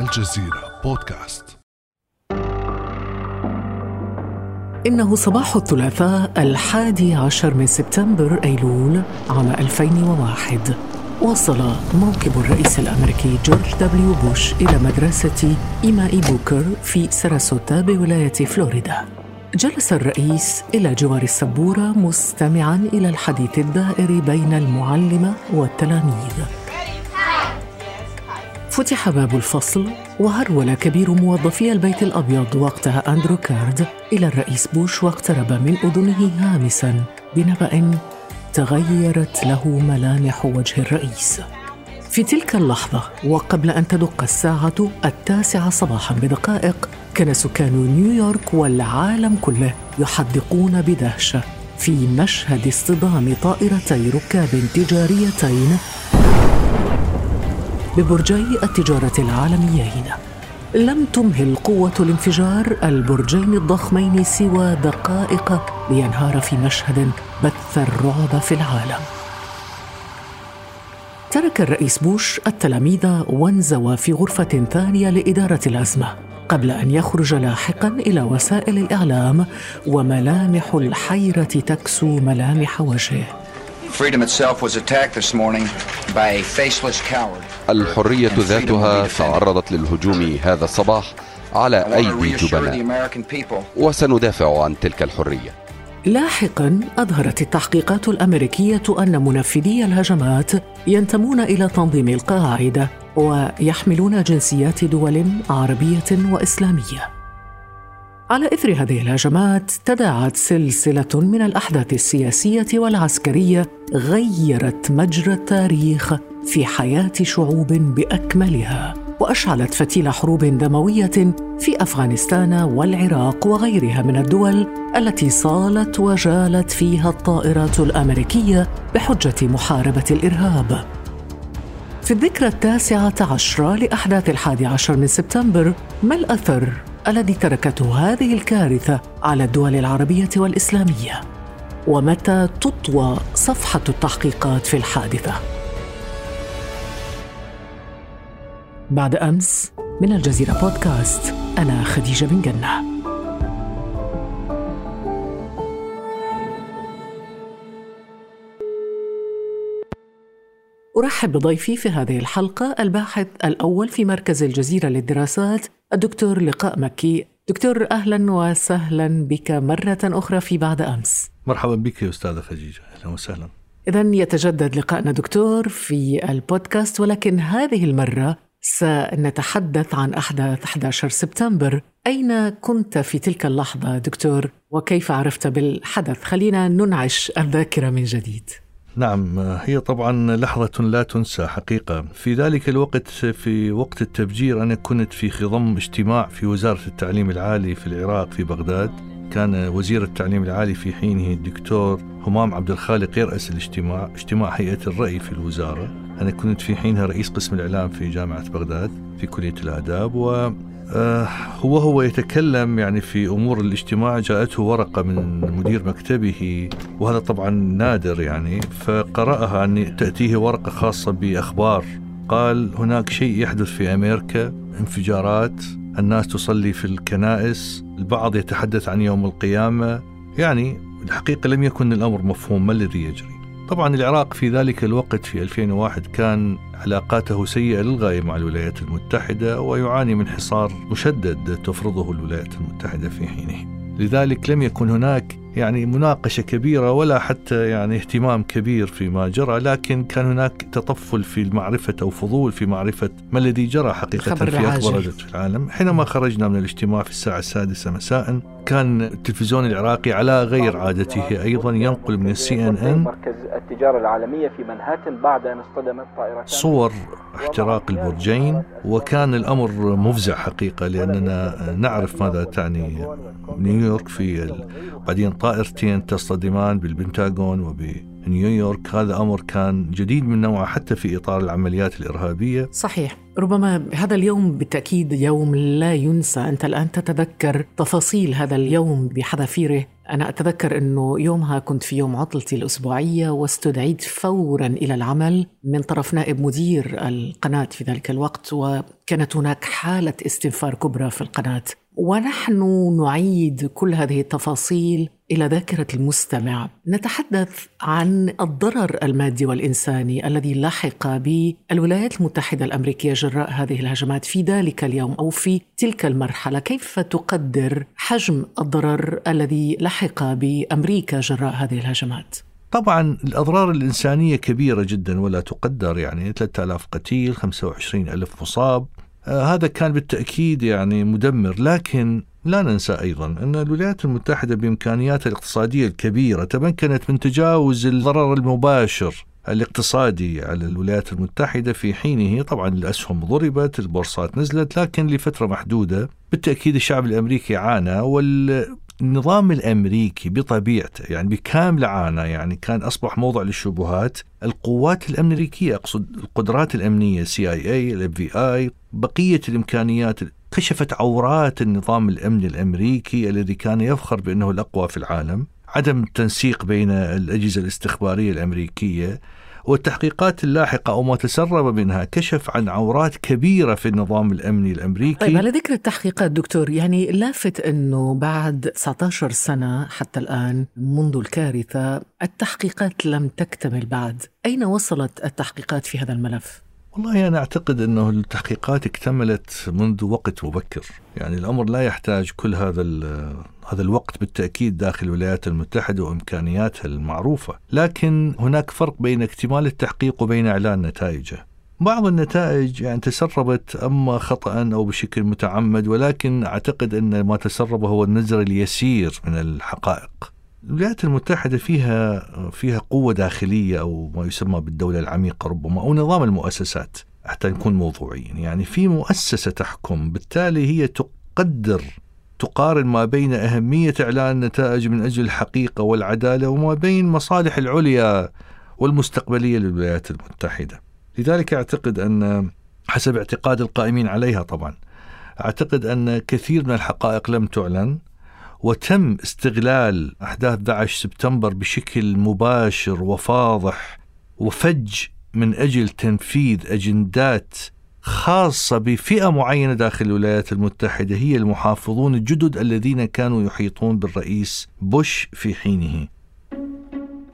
الجزيرة بودكاست. إنه صباح الثلاثاء الحادي عشر من سبتمبر أيلول عام 2001 وصل موكب الرئيس الأمريكي جورج دبليو بوش إلى مدرسة إيما إي بوكر في ساراسوتا بولاية فلوريدا. جلس الرئيس إلى جوار السبورة مستمعاً إلى الحديث الدائر بين المعلمة والتلاميذ. فتح باب الفصل وهرول كبير موظفي البيت الأبيض وقتها أندرو كارد إلى الرئيس بوش واقترب من أذنه هامساً بنبأ تغيرت له ملامح وجه الرئيس. في تلك اللحظة وقبل أن تدق الساعة التاسعة صباحا بدقائق كان سكان نيويورك والعالم كله يحدقون بدهشة في مشهد اصطدام طائرتي ركاب تجاريتين ببرجي التجارة العالميين لم تمهل قوة الانفجار البرجين الضخمين سوى دقائق لينهار في مشهد بث الرعب في العالم. ترك الرئيس بوش التلاميذ وانزوى في غرفة ثانية لإدارة الأزمة قبل أن يخرج لاحقا إلى وسائل الإعلام وملامح الحيرة تكسو ملامح وجهه. Freedom itself was attacked this morning by a faceless coward. الحرية ذاتها تعرضت للهجوم هذا الصباح على أيدي reassure the جبناء American people. وسندافع عن تلك الحرية. لاحقا أظهرت التحقيقات الأمريكية أن منفذي الهجمات ينتمون إلى تنظيم القاعدة ويحملون جنسيات دول عربية وإسلامية. على إثر هذه الهجمات تداعت سلسلة من الأحداث السياسية والعسكرية غيرت مجرى التاريخ في حياة شعوب بأكملها وأشعلت فتيل حروب دموية في أفغانستان والعراق وغيرها من الدول التي صالت وجالت فيها الطائرات الأمريكية بحجة محاربة الإرهاب. في الذكرى التاسعة عشرة لأحداث الحادي عشر من سبتمبر ما الأثر؟ الذي تركته هذه الكارثة على الدول العربية والإسلامية؟ ومتى تطوى صفحة التحقيقات في الحادثة؟ بعد أمس من الجزيرة بودكاست أنا خديجة بن جنة أرحب بضيفي في هذه الحلقة الباحث الأول في مركز الجزيرة للدراسات الدكتور لقاء مكي. دكتور أهلا وسهلا بك مرة أخرى في بعد أمس. مرحبا بك يا أستاذة خديجة. أهلا وسهلا. إذا يتجدد لقائنا دكتور في البودكاست ولكن هذه المرة سنتحدث عن أحداث 11 سبتمبر. أين كنت في تلك اللحظة دكتور؟ وكيف عرفت بالحدث؟ خلينا ننعش الذاكرة من جديد. نعم هي طبعا لحظة لا تنسى حقيقة. في ذلك الوقت في وقت التفجير أنا كنت في خضم اجتماع في وزارة التعليم العالي في العراق في بغداد. كان وزير التعليم العالي في حينه الدكتور همام عبد الخالق يرأس الاجتماع اجتماع هيئة الرأي في الوزارة. أنا كنت في حينها رئيس قسم الإعلام في جامعة بغداد في كلية الآداب و آه، هو هو يتكلم يعني في أمور الاجتماع. جاءته ورقة من مدير مكتبه وهذا طبعا نادر يعني فقرأها أن تأتيه ورقة خاصة بأخبار. قال هناك شيء يحدث في أمريكا انفجارات الناس تصلي في الكنائس البعض يتحدث عن يوم القيامة. يعني الحقيقة لم يكن الأمر مفهوم ما الذي يجري؟ طبعا العراق في ذلك الوقت في 2001 كان علاقاته سيئة للغاية مع الولايات المتحدة ويعاني من حصار مشدد تفرضه الولايات المتحدة في حينه. لذلك لم يكن هناك يعني مناقشة كبيرة ولا حتى يعني اهتمام كبير فيما جرى لكن كان هناك تطفل في معرفة أو فضول في معرفة ما الذي جرى حقيقة الخبر في أكبر العاجل. رجل في العالم حينما خرجنا من الاجتماع في الساعة السادسة مساء كان التلفزيون العراقي على غير عادته أيضا ينقل من السي ان ان مركز التجارة العالمية في منهاتن بعد أن اصطدمت طائرتان صور احتراق البرجين وكان الأمر مفزع حقيقة لأننا نعرف ماذا تعني نيويورك في. بعدين طائرتين تصطدمان بالبنتاغون نيويورك هذا أمر كان جديد من نوعه حتى في إطار العمليات الإرهابية. صحيح. ربما هذا اليوم بالتأكيد يوم لا ينسى. أنت الآن تتذكر تفاصيل هذا اليوم بحذافيره. أنا أتذكر أنه يومها كنت في يوم عطلتي الأسبوعية واستدعيت فورا إلى العمل من طرف نائب مدير القناة في ذلك الوقت وكانت هناك حالة استنفار كبرى في القناة. ونحن نعيد كل هذه التفاصيل إلى ذاكرة المستمع. نتحدث عن الضرر المادي والإنساني الذي لحق بالولايات المتحدة الأمريكية جراء هذه الهجمات في ذلك اليوم أو في تلك المرحلة. كيف تقدر حجم الضرر الذي لحق بأمريكا جراء هذه الهجمات؟ طبعا الأضرار الإنسانية كبيرة جدا ولا تقدر يعني 3000 قتيل 25 ألف مصاب هذا كان بالتأكيد يعني مدمر لكن لا ننسى أيضا أن الولايات المتحدة بإمكانياتها الاقتصادية الكبيرة تمكنت من تجاوز الضرر المباشر الاقتصادي على الولايات المتحدة في حينه. طبعا الأسهم ضربت البورصات نزلت لكن لفترة محدودة بالتأكيد الشعب الأمريكي عانى وال النظام الأمريكي بطبيعته يعني بكامل عانى يعني كان أصبح موضع للشبهات. القوات الأمريكية أقصد القدرات الأمنية CIA ال FBI بقية الإمكانيات كشفت عورات النظام الامني الأمريكي الذي كان يفخر بأنه الأقوى في العالم عدم التنسيق بين الأجهزة الاستخبارية الأمريكية والتحقيقات اللاحقة أو ما تسرب منها كشف عن عورات كبيرة في النظام الأمني الأمريكي طيب على ذكر التحقيقات دكتور يعني لافت أنه بعد 19 سنة حتى الآن منذ الكارثة التحقيقات لم تكتمل بعد أين وصلت التحقيقات في هذا الملف؟ والله أنا أعتقد أنه التحقيقات اكتملت منذ وقت مبكر يعني الأمر لا يحتاج كل هذا هذا الوقت بالتأكيد داخل الولايات المتحدة وإمكانياتها المعروفة لكن هناك فرق بين اكتمال التحقيق وبين إعلان نتائجه بعض النتائج يعني تسربت أما خطأ أو بشكل متعمد ولكن أعتقد إن ما تسرب هو النزر اليسير من الحقائق. الولايات المتحدة فيها فيها قوة داخلية أو ما يسمى بالدولة العميقة ربما أو نظام المؤسسات حتى نكون موضوعيين. يعني في مؤسسة تحكم بالتالي هي تقدر تقارن ما بين أهمية إعلان النتائج من أجل الحقيقة والعدالة وما بين مصالح العليا والمستقبلية للولايات المتحدة. لذلك أعتقد أن حسب اعتقاد القائمين عليها طبعا أعتقد أن كثير من الحقائق لم تعلن. وتم استغلال أحداث 11 سبتمبر بشكل مباشر وفاضح وفج من أجل تنفيذ أجندات خاصة بفئة معينة داخل الولايات المتحدة هي المحافظون الجدد الذين كانوا يحيطون بالرئيس بوش في حينه.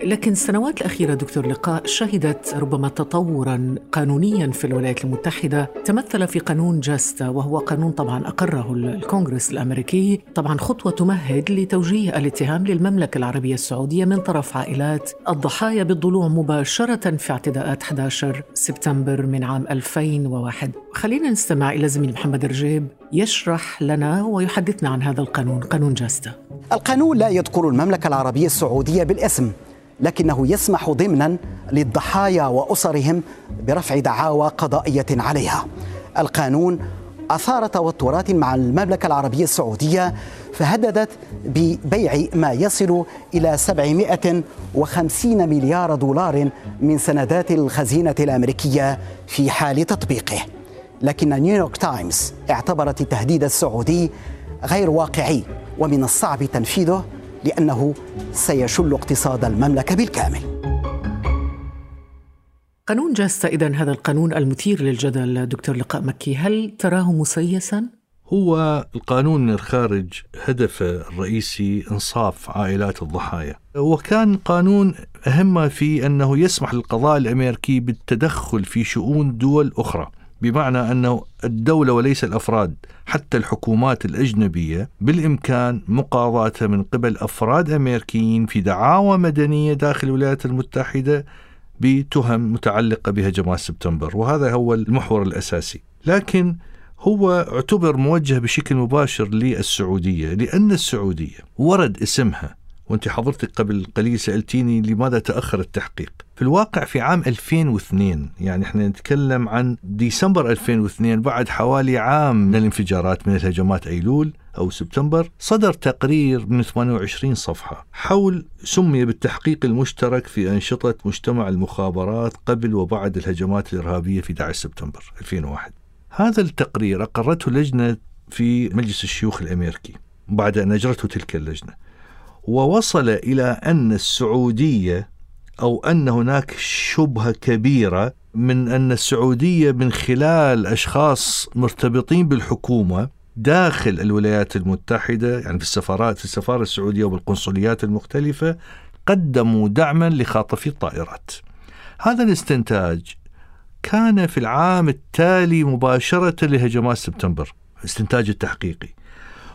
لكن السنوات الأخيرة دكتور لقاء شهدت ربما تطورا قانونيا في الولايات المتحدة. تمثل في قانون جاستا وهو قانون طبعا أقره الكونغرس الأمريكي. طبعا خطوة تمهد لتوجيه الاتهام للمملكة العربية السعودية من طرف عائلات. الضحايا بالضلوع مباشرة في اعتداءات 11 سبتمبر من عام 2001 خلينا نستمع إلى زميل محمد رجيب يشرح لنا ويحدثنا عن هذا القانون قانون جاستا القانون لا يذكر المملكة العربية السعودية بالاسم لكنه يسمح ضمنا للضحايا وأسرهم برفع دعاوى قضائية عليها. القانون أثار توترات مع المملكة العربية السعودية فهددت ببيع ما يصل إلى 750 مليار دولار من سندات الخزينة الأمريكية في حال تطبيقه. لكن نيويورك تايمز اعتبرت التهديد السعودي غير واقعي ومن الصعب تنفيذه لأنه سيشل اقتصاد المملكة بالكامل. قانون جاستا إذا هذا القانون المثير للجدل دكتور لقاء مكي هل تراه مسيسا؟ هو القانون من الخارج هدفه الرئيسي إنصاف عائلات الضحايا وكان قانون أهم ما فيه أنه يسمح للقضاء الأمريكي بالتدخل في شؤون دول أخرى بمعنى أنه الدولة وليس الأفراد حتى الحكومات الأجنبية بالإمكان مقاضاتها من قبل أفراد أمريكيين في دعاوى مدنية داخل الولايات المتحدة بتهم متعلقة بهجمات سبتمبر وهذا هو المحور الأساسي. لكن هو اعتبر موجه بشكل مباشر للسعودية لأن السعودية ورد اسمها وانت حضرتك قبل قليل سألتيني لماذا تأخر التحقيق. في الواقع في عام 2002 يعني إحنا نتكلم عن ديسمبر 2002 بعد حوالي عام من الانفجارات من الهجمات أيلول أو سبتمبر صدر تقرير من 28 صفحة حول سمي بالتحقيق المشترك في أنشطة مجتمع المخابرات قبل وبعد الهجمات الإرهابية في 11 سبتمبر 2001 هذا التقرير أقرته لجنة في مجلس الشيوخ الأمريكي بعد أن أجرته تلك اللجنة. ووصل إلى أن السعودية أو أن هناك شبهة كبيرة من أن السعودية من خلال أشخاص مرتبطين بالحكومة داخل الولايات المتحدة يعني في السفارات في السفارة السعودية وبالقنصليات المختلفة قدموا دعما لخاطفي الطائرات. هذا الاستنتاج كان في العام التالي مباشرة لهجمات سبتمبر الاستنتاج التحقيقي.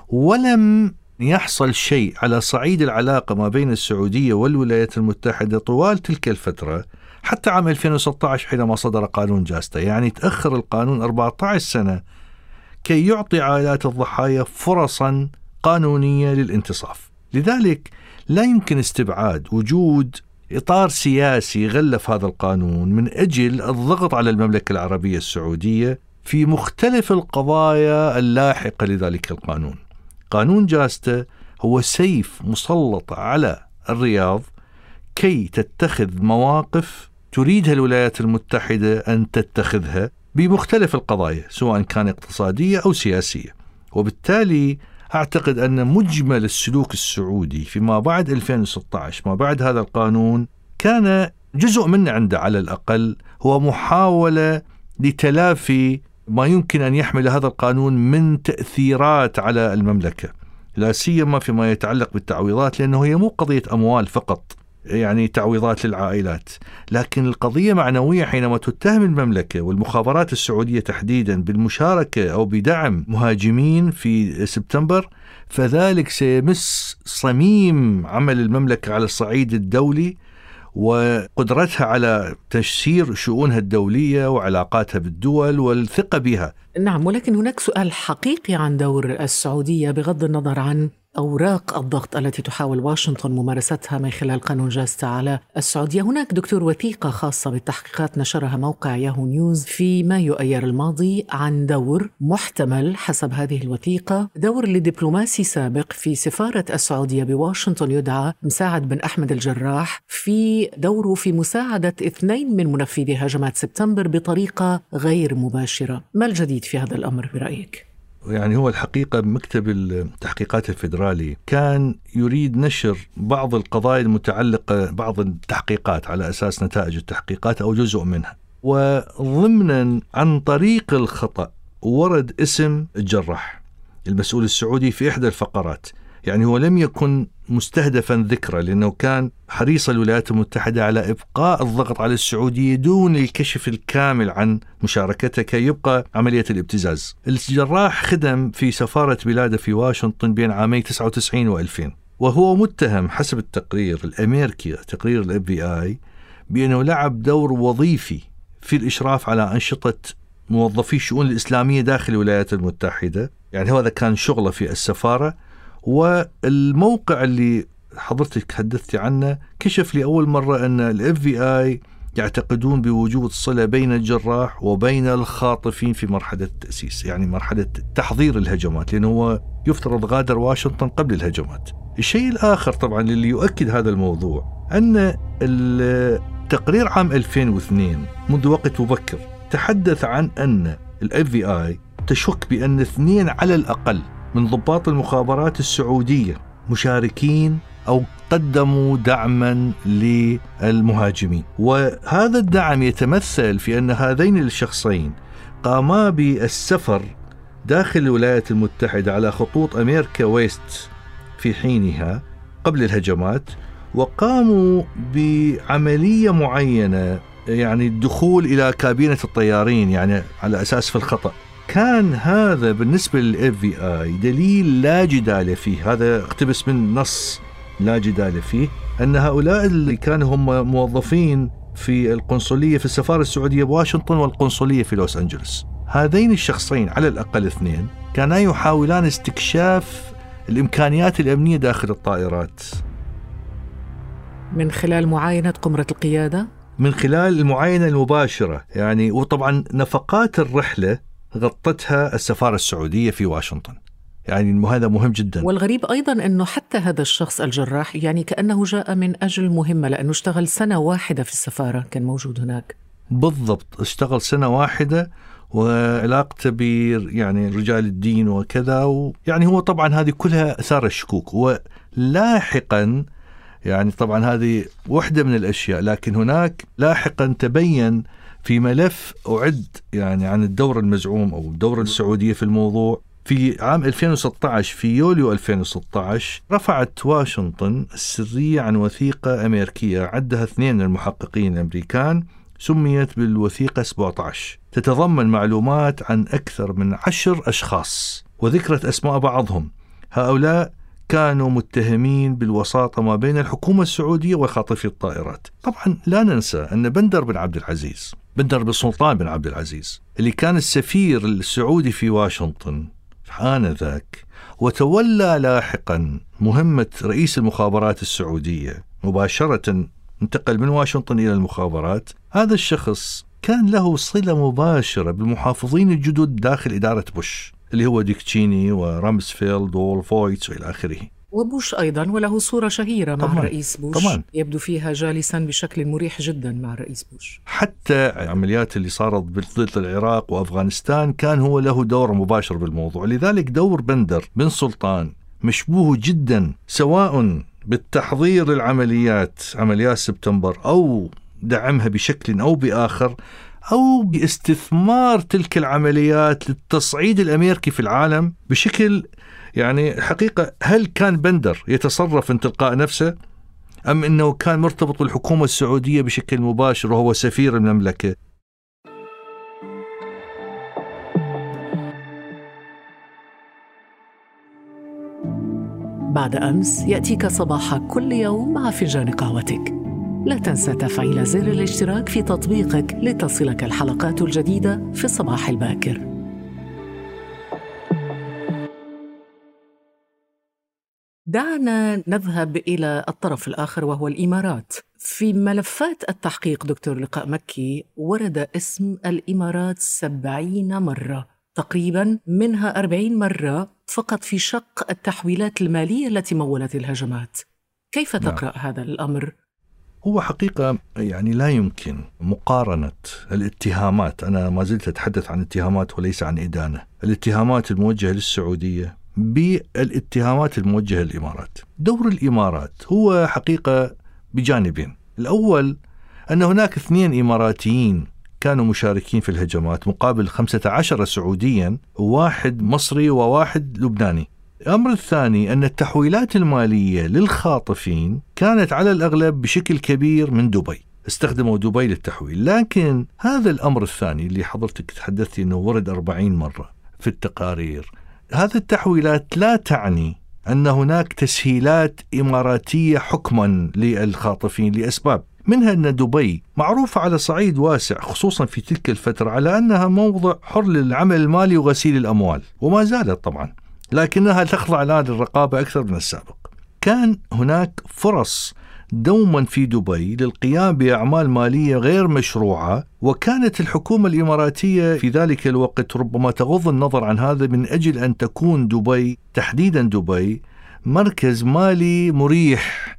ولم يحصل شيء على صعيد العلاقة ما بين السعودية والولايات المتحدة طوال تلك الفترة حتى عام 2016 حينما صدر قانون جاستا يعني تأخر القانون 14 سنة كي يعطي عائلات الضحايا فرصا قانونية للانتصاف. لذلك لا يمكن استبعاد وجود إطار سياسي غلف هذا القانون من أجل الضغط على المملكة العربية السعودية في مختلف القضايا اللاحقة لذلك القانون. قانون جاستا هو سيف مسلط على الرياض كي تتخذ مواقف تريدها الولايات المتحدة أن تتخذها بمختلف القضايا سواء كان اقتصادية أو سياسية. وبالتالي أعتقد أن مجمل السلوك السعودي فيما بعد 2016 ما بعد هذا القانون كان جزء منه عنده على الأقل هو محاولة لتلافي ما يمكن أن يحمل هذا القانون من تأثيرات على المملكة لا سيما فيما يتعلق بالتعويضات لأنه هي مو قضية أموال فقط يعني تعويضات للعائلات لكن القضية معنوية حينما تتهم المملكة والمخابرات السعودية تحديدا بالمشاركة أو بدعم مهاجمين في سبتمبر فذلك سيمس صميم عمل المملكة على الصعيد الدولي وقدرتها على تسيير شؤونها الدولية وعلاقاتها بالدول والثقة بها. نعم ولكن هناك سؤال حقيقي عن دور السعودية بغض النظر عن أوراق الضغط التي تحاول واشنطن ممارستها من خلال قانون جاستا على السعودية. هناك دكتور وثيقة خاصة بالتحقيقات نشرها موقع ياهو نيوز في مايو أيار الماضي عن دور محتمل حسب هذه الوثيقة. دور لدبلوماسي سابق في سفارة السعودية بواشنطن يدعى مساعد بن أحمد الجراح في دوره في مساعدة اثنين من منفذي هجمات سبتمبر بطريقة غير مباشرة. ما الجديد في هذا الأمر برأيك؟ يعني هو الحقيقة مكتب التحقيقات الفيدرالي. كان يريد نشر بعض القضايا المتعلقة بعض التحقيقات على أساس نتائج التحقيقات أو جزء منها. وضمنا عن طريق الخطأ ورد اسم الجراح. المسؤول السعودي في إحدى الفقرات. يعني هو لم يكن مستهدفا ذكرى لأنه كان حريص الولايات المتحدة على إبقاء الضغط على السعودية دون الكشف الكامل عن مشاركته كي يبقى عملية الابتزاز. الجراح خدم في سفارة بلاده في واشنطن بين عامي 99 و2000 وهو متهم حسب التقرير الأمريكي تقرير ال FBI بأنه لعب دور وظيفي في الإشراف على أنشطة موظفي الشؤون الإسلامية داخل الولايات المتحدة. يعني هذا كان شغله في السفارة. والموقع اللي حضرتك تحدثتي عنه كشف لأول مرة أن ال FBI يعتقدون بوجود صلة بين الجراح وبين الخاطفين في مرحلة التأسيس يعني مرحلة تحضير الهجمات لأنه هو يفترض غادر واشنطن قبل الهجمات. الشيء الآخر طبعا اللي يؤكد هذا الموضوع أن التقرير عام 2002 منذ وقت مبكر تحدث عن أن الاف في اي تشك بأن اثنين على الأقل من ضباط المخابرات السعودية مشاركين أو قدموا دعما للمهاجمين. وهذا الدعم يتمثل في أن هذين الشخصين قاما بالسفر داخل الولايات المتحدة على خطوط أمريكا ويست في حينها قبل الهجمات وقاموا بعملية معينة يعني الدخول إلى كابينة الطيارين يعني على أساس في الخطأ. كان هذا بالنسبة للاف في آي دليل لا جدال فيه. هذا اقتبس من نص لا جدال فيه أن هؤلاء اللي كانوا هم موظفين في القنصلية في السفارة السعودية بواشنطن والقنصلية في لوس أنجلوس. هذين الشخصين على الأقل اثنين كانا يحاولان استكشاف الإمكانيات الأمنية داخل الطائرات. من خلال معاينة قمرة القيادة؟ من خلال المعاينة المباشرة يعني وطبعا نفقات الرحلة غطتها السفارة السعودية في واشنطن. يعني هذا مهم جدا. والغريب أيضا أنه حتى هذا الشخص الجراح يعني كأنه جاء من أجل مهمة لأنه اشتغل سنة واحدة في السفارة كان موجود هناك. بالضبط اشتغل سنة واحدة وعلاقته ب يعني رجال الدين وكذا ويعني هو طبعا هذه كلها آثار الشكوك. ولاحقا يعني طبعا هذه واحدة من الأشياء لكن هناك لاحقا تبين في ملف أعد يعني عن الدور المزعوم أو الدورة السعودية في الموضوع. في عام 2016 في يوليو 2016 رفعت واشنطن السرية عن وثيقة أمريكية عدها اثنين من المحققين الأمريكان سميت بالوثيقة 17 تتضمن معلومات عن أكثر من عشر أشخاص وذكرت أسماء بعضهم. هؤلاء كانوا متهمين بالوساطة ما بين الحكومة السعودية وخاطفي الطائرات. طبعا لا ننسى أن بندر بن عبد العزيز بندر بن سلطان بن عبد العزيز اللي كان السفير السعودي في واشنطن آنذاك وتولى لاحقا مهمة رئيس المخابرات السعودية مباشرة انتقل من واشنطن إلى المخابرات. هذا الشخص كان له صلة مباشرة بالمحافظين الجدد داخل إدارة بوش اللي هو ديك تشيني ورامسفيلد وولفويتس وإلى آخره. وبوش أيضا وله صورة شهيرة مع طبعاً. الرئيس بوش طبعاً. يبدو فيها جالسا بشكل مريح جدا مع الرئيس بوش حتى العمليات اللي صارت ضد العراق وأفغانستان كان هو له دور مباشر بالموضوع، لذلك دور بندر بن سلطان مشبوه جدا سواء بالتحضير للعمليات عمليات سبتمبر أو دعمها بشكل أو بآخر أو باستثمار تلك العمليات للتصعيد الامريكي في العالم بشكل يعني حقيقة هل كان بندر يتصرف من تلقاء نفسه؟ أم أنه كان مرتبط بالحكومة السعودية بشكل مباشر وهو سفير المملكة؟ بعد أمس يأتيك صباح كل يوم مع فنجان قهوتك. لا تنسى تفعيل زر الاشتراك في تطبيقك لتصلك الحلقات الجديدة في الصباح الباكر. دعنا نذهب إلى الطرف الآخر وهو الإمارات. في ملفات التحقيق دكتور لقاء مكي ورد اسم الإمارات سبعين مرة. تقريبا منها أربعين مرة فقط في شق التحويلات المالية التي مولت الهجمات. كيف تقرأ نعم. هذا الأمر؟ هو حقيقة يعني لا يمكن مقارنة الاتهامات. أنا ما زلت أتحدث عن اتهامات وليس عن إدانة. الاتهامات الموجهة للسعودية بالاتهامات الموجهة للإمارات. دور الإمارات هو حقيقة بجانبين. الأول أن هناك اثنين إماراتيين كانوا مشاركين في الهجمات مقابل 15 سعوديا وواحد مصري وواحد لبناني. الأمر الثاني أن التحويلات المالية للخاطفين كانت على الأغلب بشكل كبير من دبي. استخدموا دبي للتحويل. لكن هذا الأمر الثاني اللي حضرتك تحدثتي أنه ورد 40 مرة في التقارير هذه التحويلات لا تعني أن هناك تسهيلات إماراتية حكما للخاطفين لأسباب. منها أن دبي معروفة على صعيد واسع خصوصا في تلك الفترة على أنها موضع حر للعمل المالي وغسيل الأموال وما زالت طبعا لكنها تخضع الآن للرقابة أكثر من السابق. كان هناك فرص دوما في دبي للقيام بأعمال مالية غير مشروعة وكانت الحكومة الإماراتية في ذلك الوقت ربما تغض النظر عن هذا من أجل أن تكون دبي تحديدا دبي مركز مالي مريح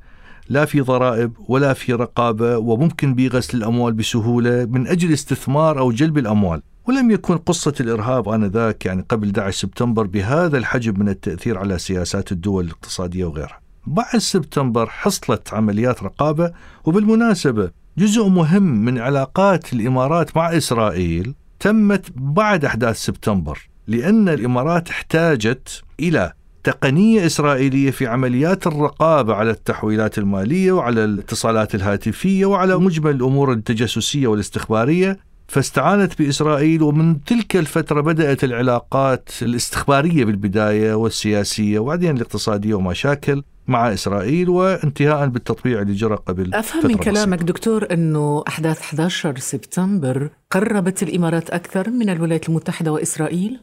لا في ضرائب ولا في رقابة وممكن بغسل الأموال بسهولة من أجل استثمار أو جلب الأموال. ولم يكن قصة الإرهاب آنذاك يعني قبل 11 سبتمبر بهذا الحجم من التأثير على سياسات الدول الاقتصادية وغيرها. بعد سبتمبر حصلت عمليات رقابة وبالمناسبة جزء مهم من علاقات الإمارات مع إسرائيل تمت بعد أحداث سبتمبر لأن الإمارات احتاجت إلى تقنية إسرائيلية في عمليات الرقابة على التحويلات المالية وعلى الاتصالات الهاتفية وعلى مجمل الأمور التجسسية والاستخبارية. فاستعانت بإسرائيل ومن تلك الفترة بدأت العلاقات الاستخبارية بالبداية والسياسية وبعدين الاقتصادية ومشاكل مع إسرائيل وانتهاء بالتطبيع اللي جرى قبل أفهم من كلامك بسيطة. دكتور أنه أحداث 11 سبتمبر قربت الإمارات أكثر من الولايات المتحدة وإسرائيل؟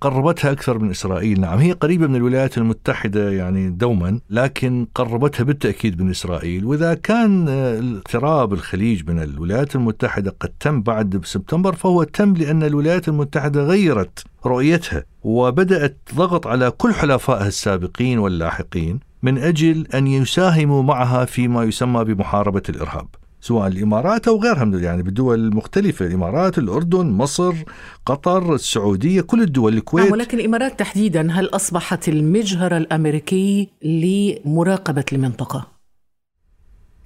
قربتها أكثر من إسرائيل نعم هي قريبة من الولايات المتحدة يعني دوما لكن قربتها بالتأكيد من إسرائيل وإذا كان اضطراب الخليج من الولايات المتحدة قد تم بعد سبتمبر فهو تم لأن الولايات المتحدة غيرت رؤيتها وبدأت ضغط على كل حلفائها السابقين واللاحقين من أجل أن يساهموا معها فيما يسمى بمحاربة الإرهاب. سواء الإمارات أو غيرها من يعني بالدول المختلفة الإمارات الأردن مصر قطر السعودية كل الدول الكويت. ولكن الإمارات تحديدا هل أصبحت المجهر الأمريكي لمراقبة المنطقة؟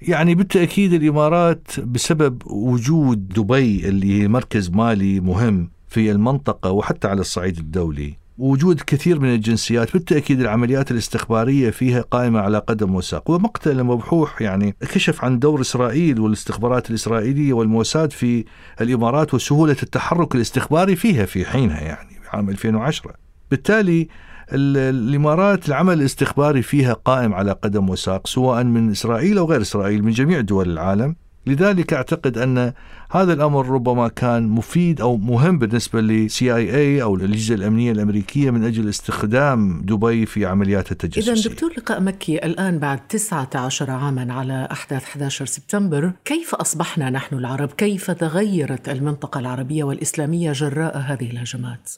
يعني بالتأكيد الإمارات بسبب وجود دبي اللي مركز مالي مهم في المنطقة وحتى على الصعيد الدولي. وجود كثير من الجنسيات بالتأكيد العمليات الاستخبارية فيها قائمة على قدم وساق ومقتل مبحوح يعني كشف عن دور إسرائيل والاستخبارات الإسرائيلية والموساد في الإمارات وسهولة التحرك الاستخباري فيها في حينها يعني عام 2010 بالتالي الإمارات العمل الاستخباري فيها قائم على قدم وساق سواء من إسرائيل أو غير إسرائيل من جميع دول العالم. لذلك أعتقد أن هذا الأمر ربما كان مفيد أو مهم بالنسبة لسي اي اي أو الاجهزه الأمنية الأمريكية من أجل استخدام دبي في عمليات التجسس. اذا دكتور لقاء مكي الآن بعد 19 عاما على أحداث 11 سبتمبر، كيف أصبحنا نحن العرب؟ كيف تغيرت المنطقة العربية والإسلامية جراء هذه الهجمات؟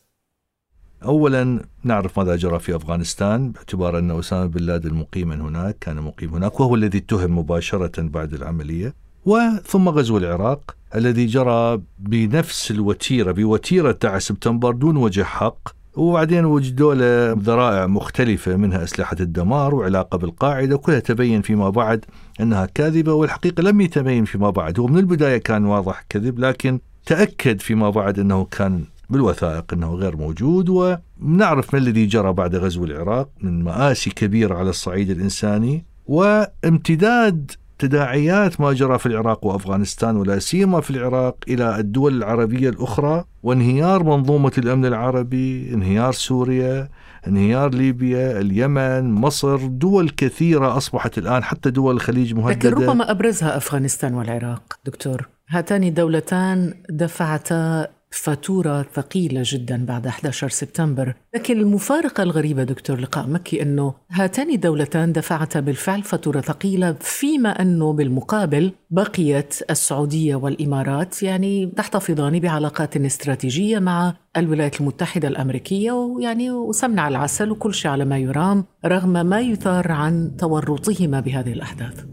اولا نعرف ماذا جرى في أفغانستان باعتبار أن أسامة بن لادن مقيما هناك كان مقيم هناك وهو الذي اتهم مباشرة بعد العملية وثم غزو العراق الذي جرى بنفس الوتيرة بوتيرة 9 سبتمبر دون وجه حق. وبعدين وجدوا له ذرائع مختلفة منها أسلحة الدمار وعلاقة بالقاعدة وكلها تبين فيما بعد أنها كاذبة والحقيقة لم يتبين فيما بعد. هو من البداية كان واضح كذب لكن تأكد فيما بعد أنه كان بالوثائق أنه غير موجود. ونعرف ما الذي جرى بعد غزو العراق من مآسي كبيرة على الصعيد الإنساني وامتداد تداعيات ما جرى في العراق وأفغانستان ولا سيما في العراق إلى الدول العربية الأخرى وانهيار منظومة الأمن العربي، انهيار سوريا، انهيار ليبيا، اليمن، مصر، دول كثيرة أصبحت الآن حتى دول الخليج مهددة لكن ربما أبرزها أفغانستان والعراق، دكتور. هاتان الدولتان دفعتا فاتورة ثقيلة جدا بعد 11 سبتمبر. لكن المفارقة الغريبة دكتور لقاء مكي أنه هاتان الدولتان دفعتا بالفعل فاتورة ثقيلة فيما أنه بالمقابل بقيت السعودية والإمارات يعني تحتفظان بعلاقات استراتيجية مع الولايات المتحدة الأمريكية ويعني وسمن على العسل وكل شيء على ما يرام رغم ما يثار عن تورطهما بهذه الأحداث.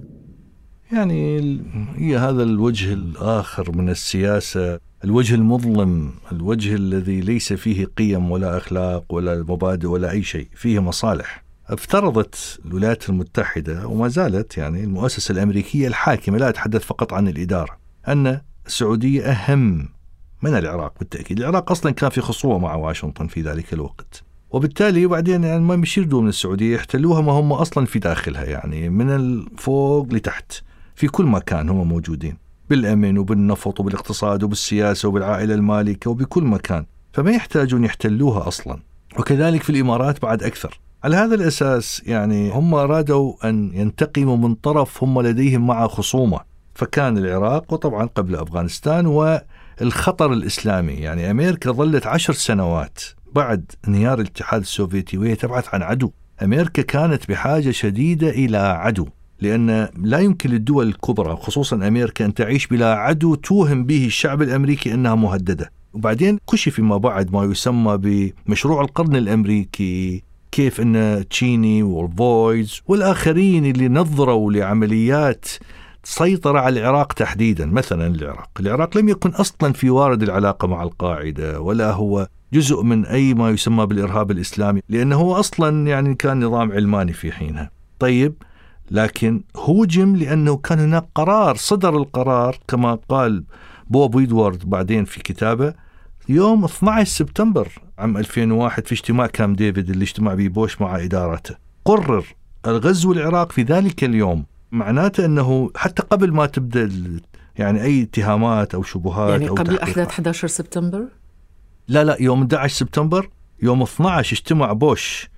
يعني هي هذا الوجه الآخر من السياسة الوجه المظلم الوجه الذي ليس فيه قيم ولا أخلاق ولا مبادئ ولا أي شيء فيه مصالح. افترضت الولايات المتحدة وما زالت يعني المؤسسة الأمريكية الحاكمة لا أتحدث فقط عن الإدارة أن السعودية أهم من العراق بالتأكيد. العراق أصلا كان في خصومة مع واشنطن في ذلك الوقت. وبالتالي بعدين يعني ما يشردوا من السعودية يحتلوها ما هم أصلا في داخلها يعني من الفوق لتحت. في كل مكان هم موجودين بالأمن وبالنفط وبالاقتصاد وبالسياسة وبالعائلة المالكة وبكل مكان فما يحتاجون يحتلوها أصلا. وكذلك في الإمارات بعد أكثر. على هذا الأساس يعني هم أرادوا أن ينتقموا من طرف هم لديهم مع خصومة فكان العراق وطبعا قبل أفغانستان والخطر الإسلامي. يعني أمريكا ظلت عشر سنوات بعد انهيار الاتحاد السوفيتي وهي تبحث عن عدو. أمريكا كانت بحاجة شديدة إلى عدو. لأن لا يمكن للدول الكبرى خصوصا أمريكا أن تعيش بلا عدو توهم به الشعب الأمريكي أنها مهددة. وبعدين كشف فيما بعد ما يسمى بمشروع القرن الأمريكي كيف أن تشيني والفويز والآخرين اللي نظروا لعمليات سيطرة على العراق تحديدا مثلا العراق. العراق لم يكن أصلا في وارد العلاقة مع القاعدة ولا هو جزء من أي ما يسمى بالإرهاب الإسلامي لأنه هو أصلا يعني كان نظام علماني في حينها. طيب لكن هوجم لأنه كان هناك قرار صدر القرار كما قال بوب ويدوارد بعدين في كتابه يوم 12 سبتمبر عام 2001 في اجتماع كام ديفيد اللي اجتمع به بوش مع إدارته. قرر الغزو العراق في ذلك اليوم. معناته أنه حتى قبل ما تبدأ يعني أي اتهامات أو شبهات يعني أو قبل أحداث 11 سبتمبر؟ لا لا يوم 11 سبتمبر يوم 12 اجتمع بوش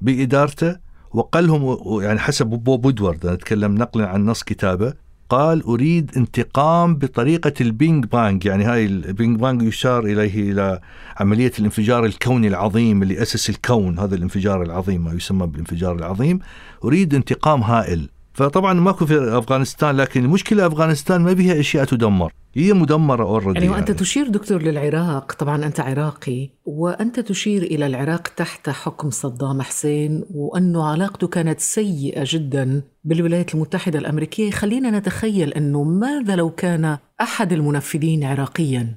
بإدارته وقال لهم يعني حسب بوب وودورد أنا أتكلم نقلا عن نص كتابه قال أريد انتقام بطريقة ال Big Bang. يعني هاي ال Big Bang يشار إليه إلى عملية الانفجار الكوني العظيم اللي أسس الكون هذا الانفجار العظيم ما يسمى بالانفجار العظيم. أريد انتقام هائل. فطبعا ماكو في أفغانستان لكن المشكلة أفغانستان ما بها أشياء تدمر. هي مدمرة already يعني وأنت تشير دكتور للعراق طبعا أنت عراقي وأنت تشير إلى العراق تحت حكم صدام حسين وأنه علاقته كانت سيئة جدا بالولايات المتحدة الأمريكية. خلينا نتخيل أنه ماذا لو كان أحد المنفذين عراقيا؟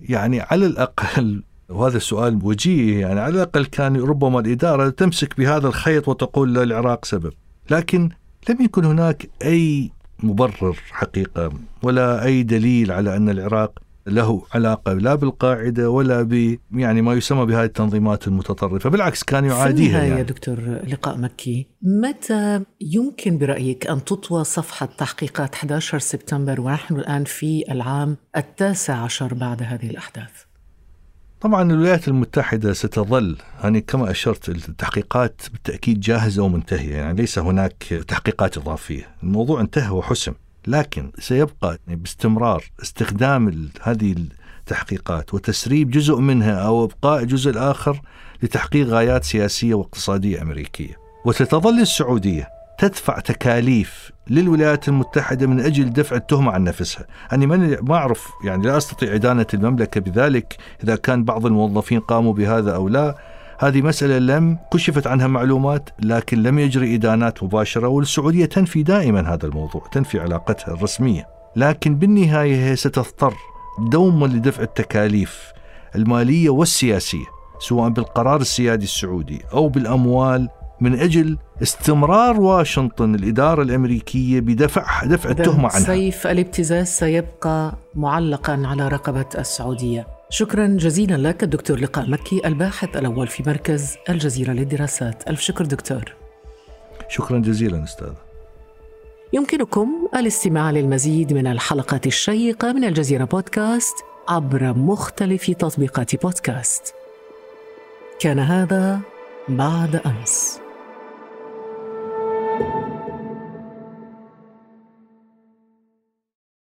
يعني على الأقل وهذا السؤال وجيه يعني على الأقل كان ربما الإدارة تمسك بهذا الخيط وتقول للعراق سبب. لكن لم يكن هناك أي مبرر حقيقة ولا أي دليل على أن العراق له علاقة لا بالقاعدة ولا ب يعني ما يسمى بهذه التنظيمات المتطرفة، بالعكس كان يعاديها يعني. يا دكتور لقاء مكي، متى يمكن برأيك أن تطوى صفحة تحقيقات 11 سبتمبر ونحن الآن في العام التاسع عشر بعد هذه الأحداث؟ طبعا الولايات المتحدة ستظل يعني كما أشرت التحقيقات بالتأكيد جاهزة ومنتهية يعني ليس هناك تحقيقات إضافية. الموضوع انتهى وحسم لكن سيبقى باستمرار استخدام هذه التحقيقات وتسريب جزء منها أو إبقاء الجزء الآخر لتحقيق غايات سياسية واقتصادية أمريكية. وستظل السعودية تدفع تكاليف للولايات المتحدة من أجل دفع التهمة عن نفسها. أنا ما أعرف يعني لا أستطيع إدانة المملكة بذلك إذا كان بعض الموظفين قاموا بهذا أو لا. هذه مسألة لم كشفت عنها معلومات لكن لم يجري إدانات مباشرة والسعودية تنفي دائما هذا الموضوع تنفي علاقتها الرسمية. لكن بالنهاية هي ستضطر دوما لدفع التكاليف المالية والسياسية سواء بالقرار السيادي السعودي أو بالأموال من أجل استمرار واشنطن الإدارة الأمريكية بدفع دفع التهمة عنها. سيف الابتزاز سيبقى معلقا على رقبة السعودية. شكرا جزيلا لك الدكتور لقاء مكي الباحث الأول في مركز الجزيرة للدراسات، ألف شكر دكتور. شكرا جزيلا أستاذ. يمكنكم الاستماع للمزيد من الحلقات الشيقة من الجزيرة بودكاست عبر مختلف تطبيقات بودكاست. كان هذا بعد أمس.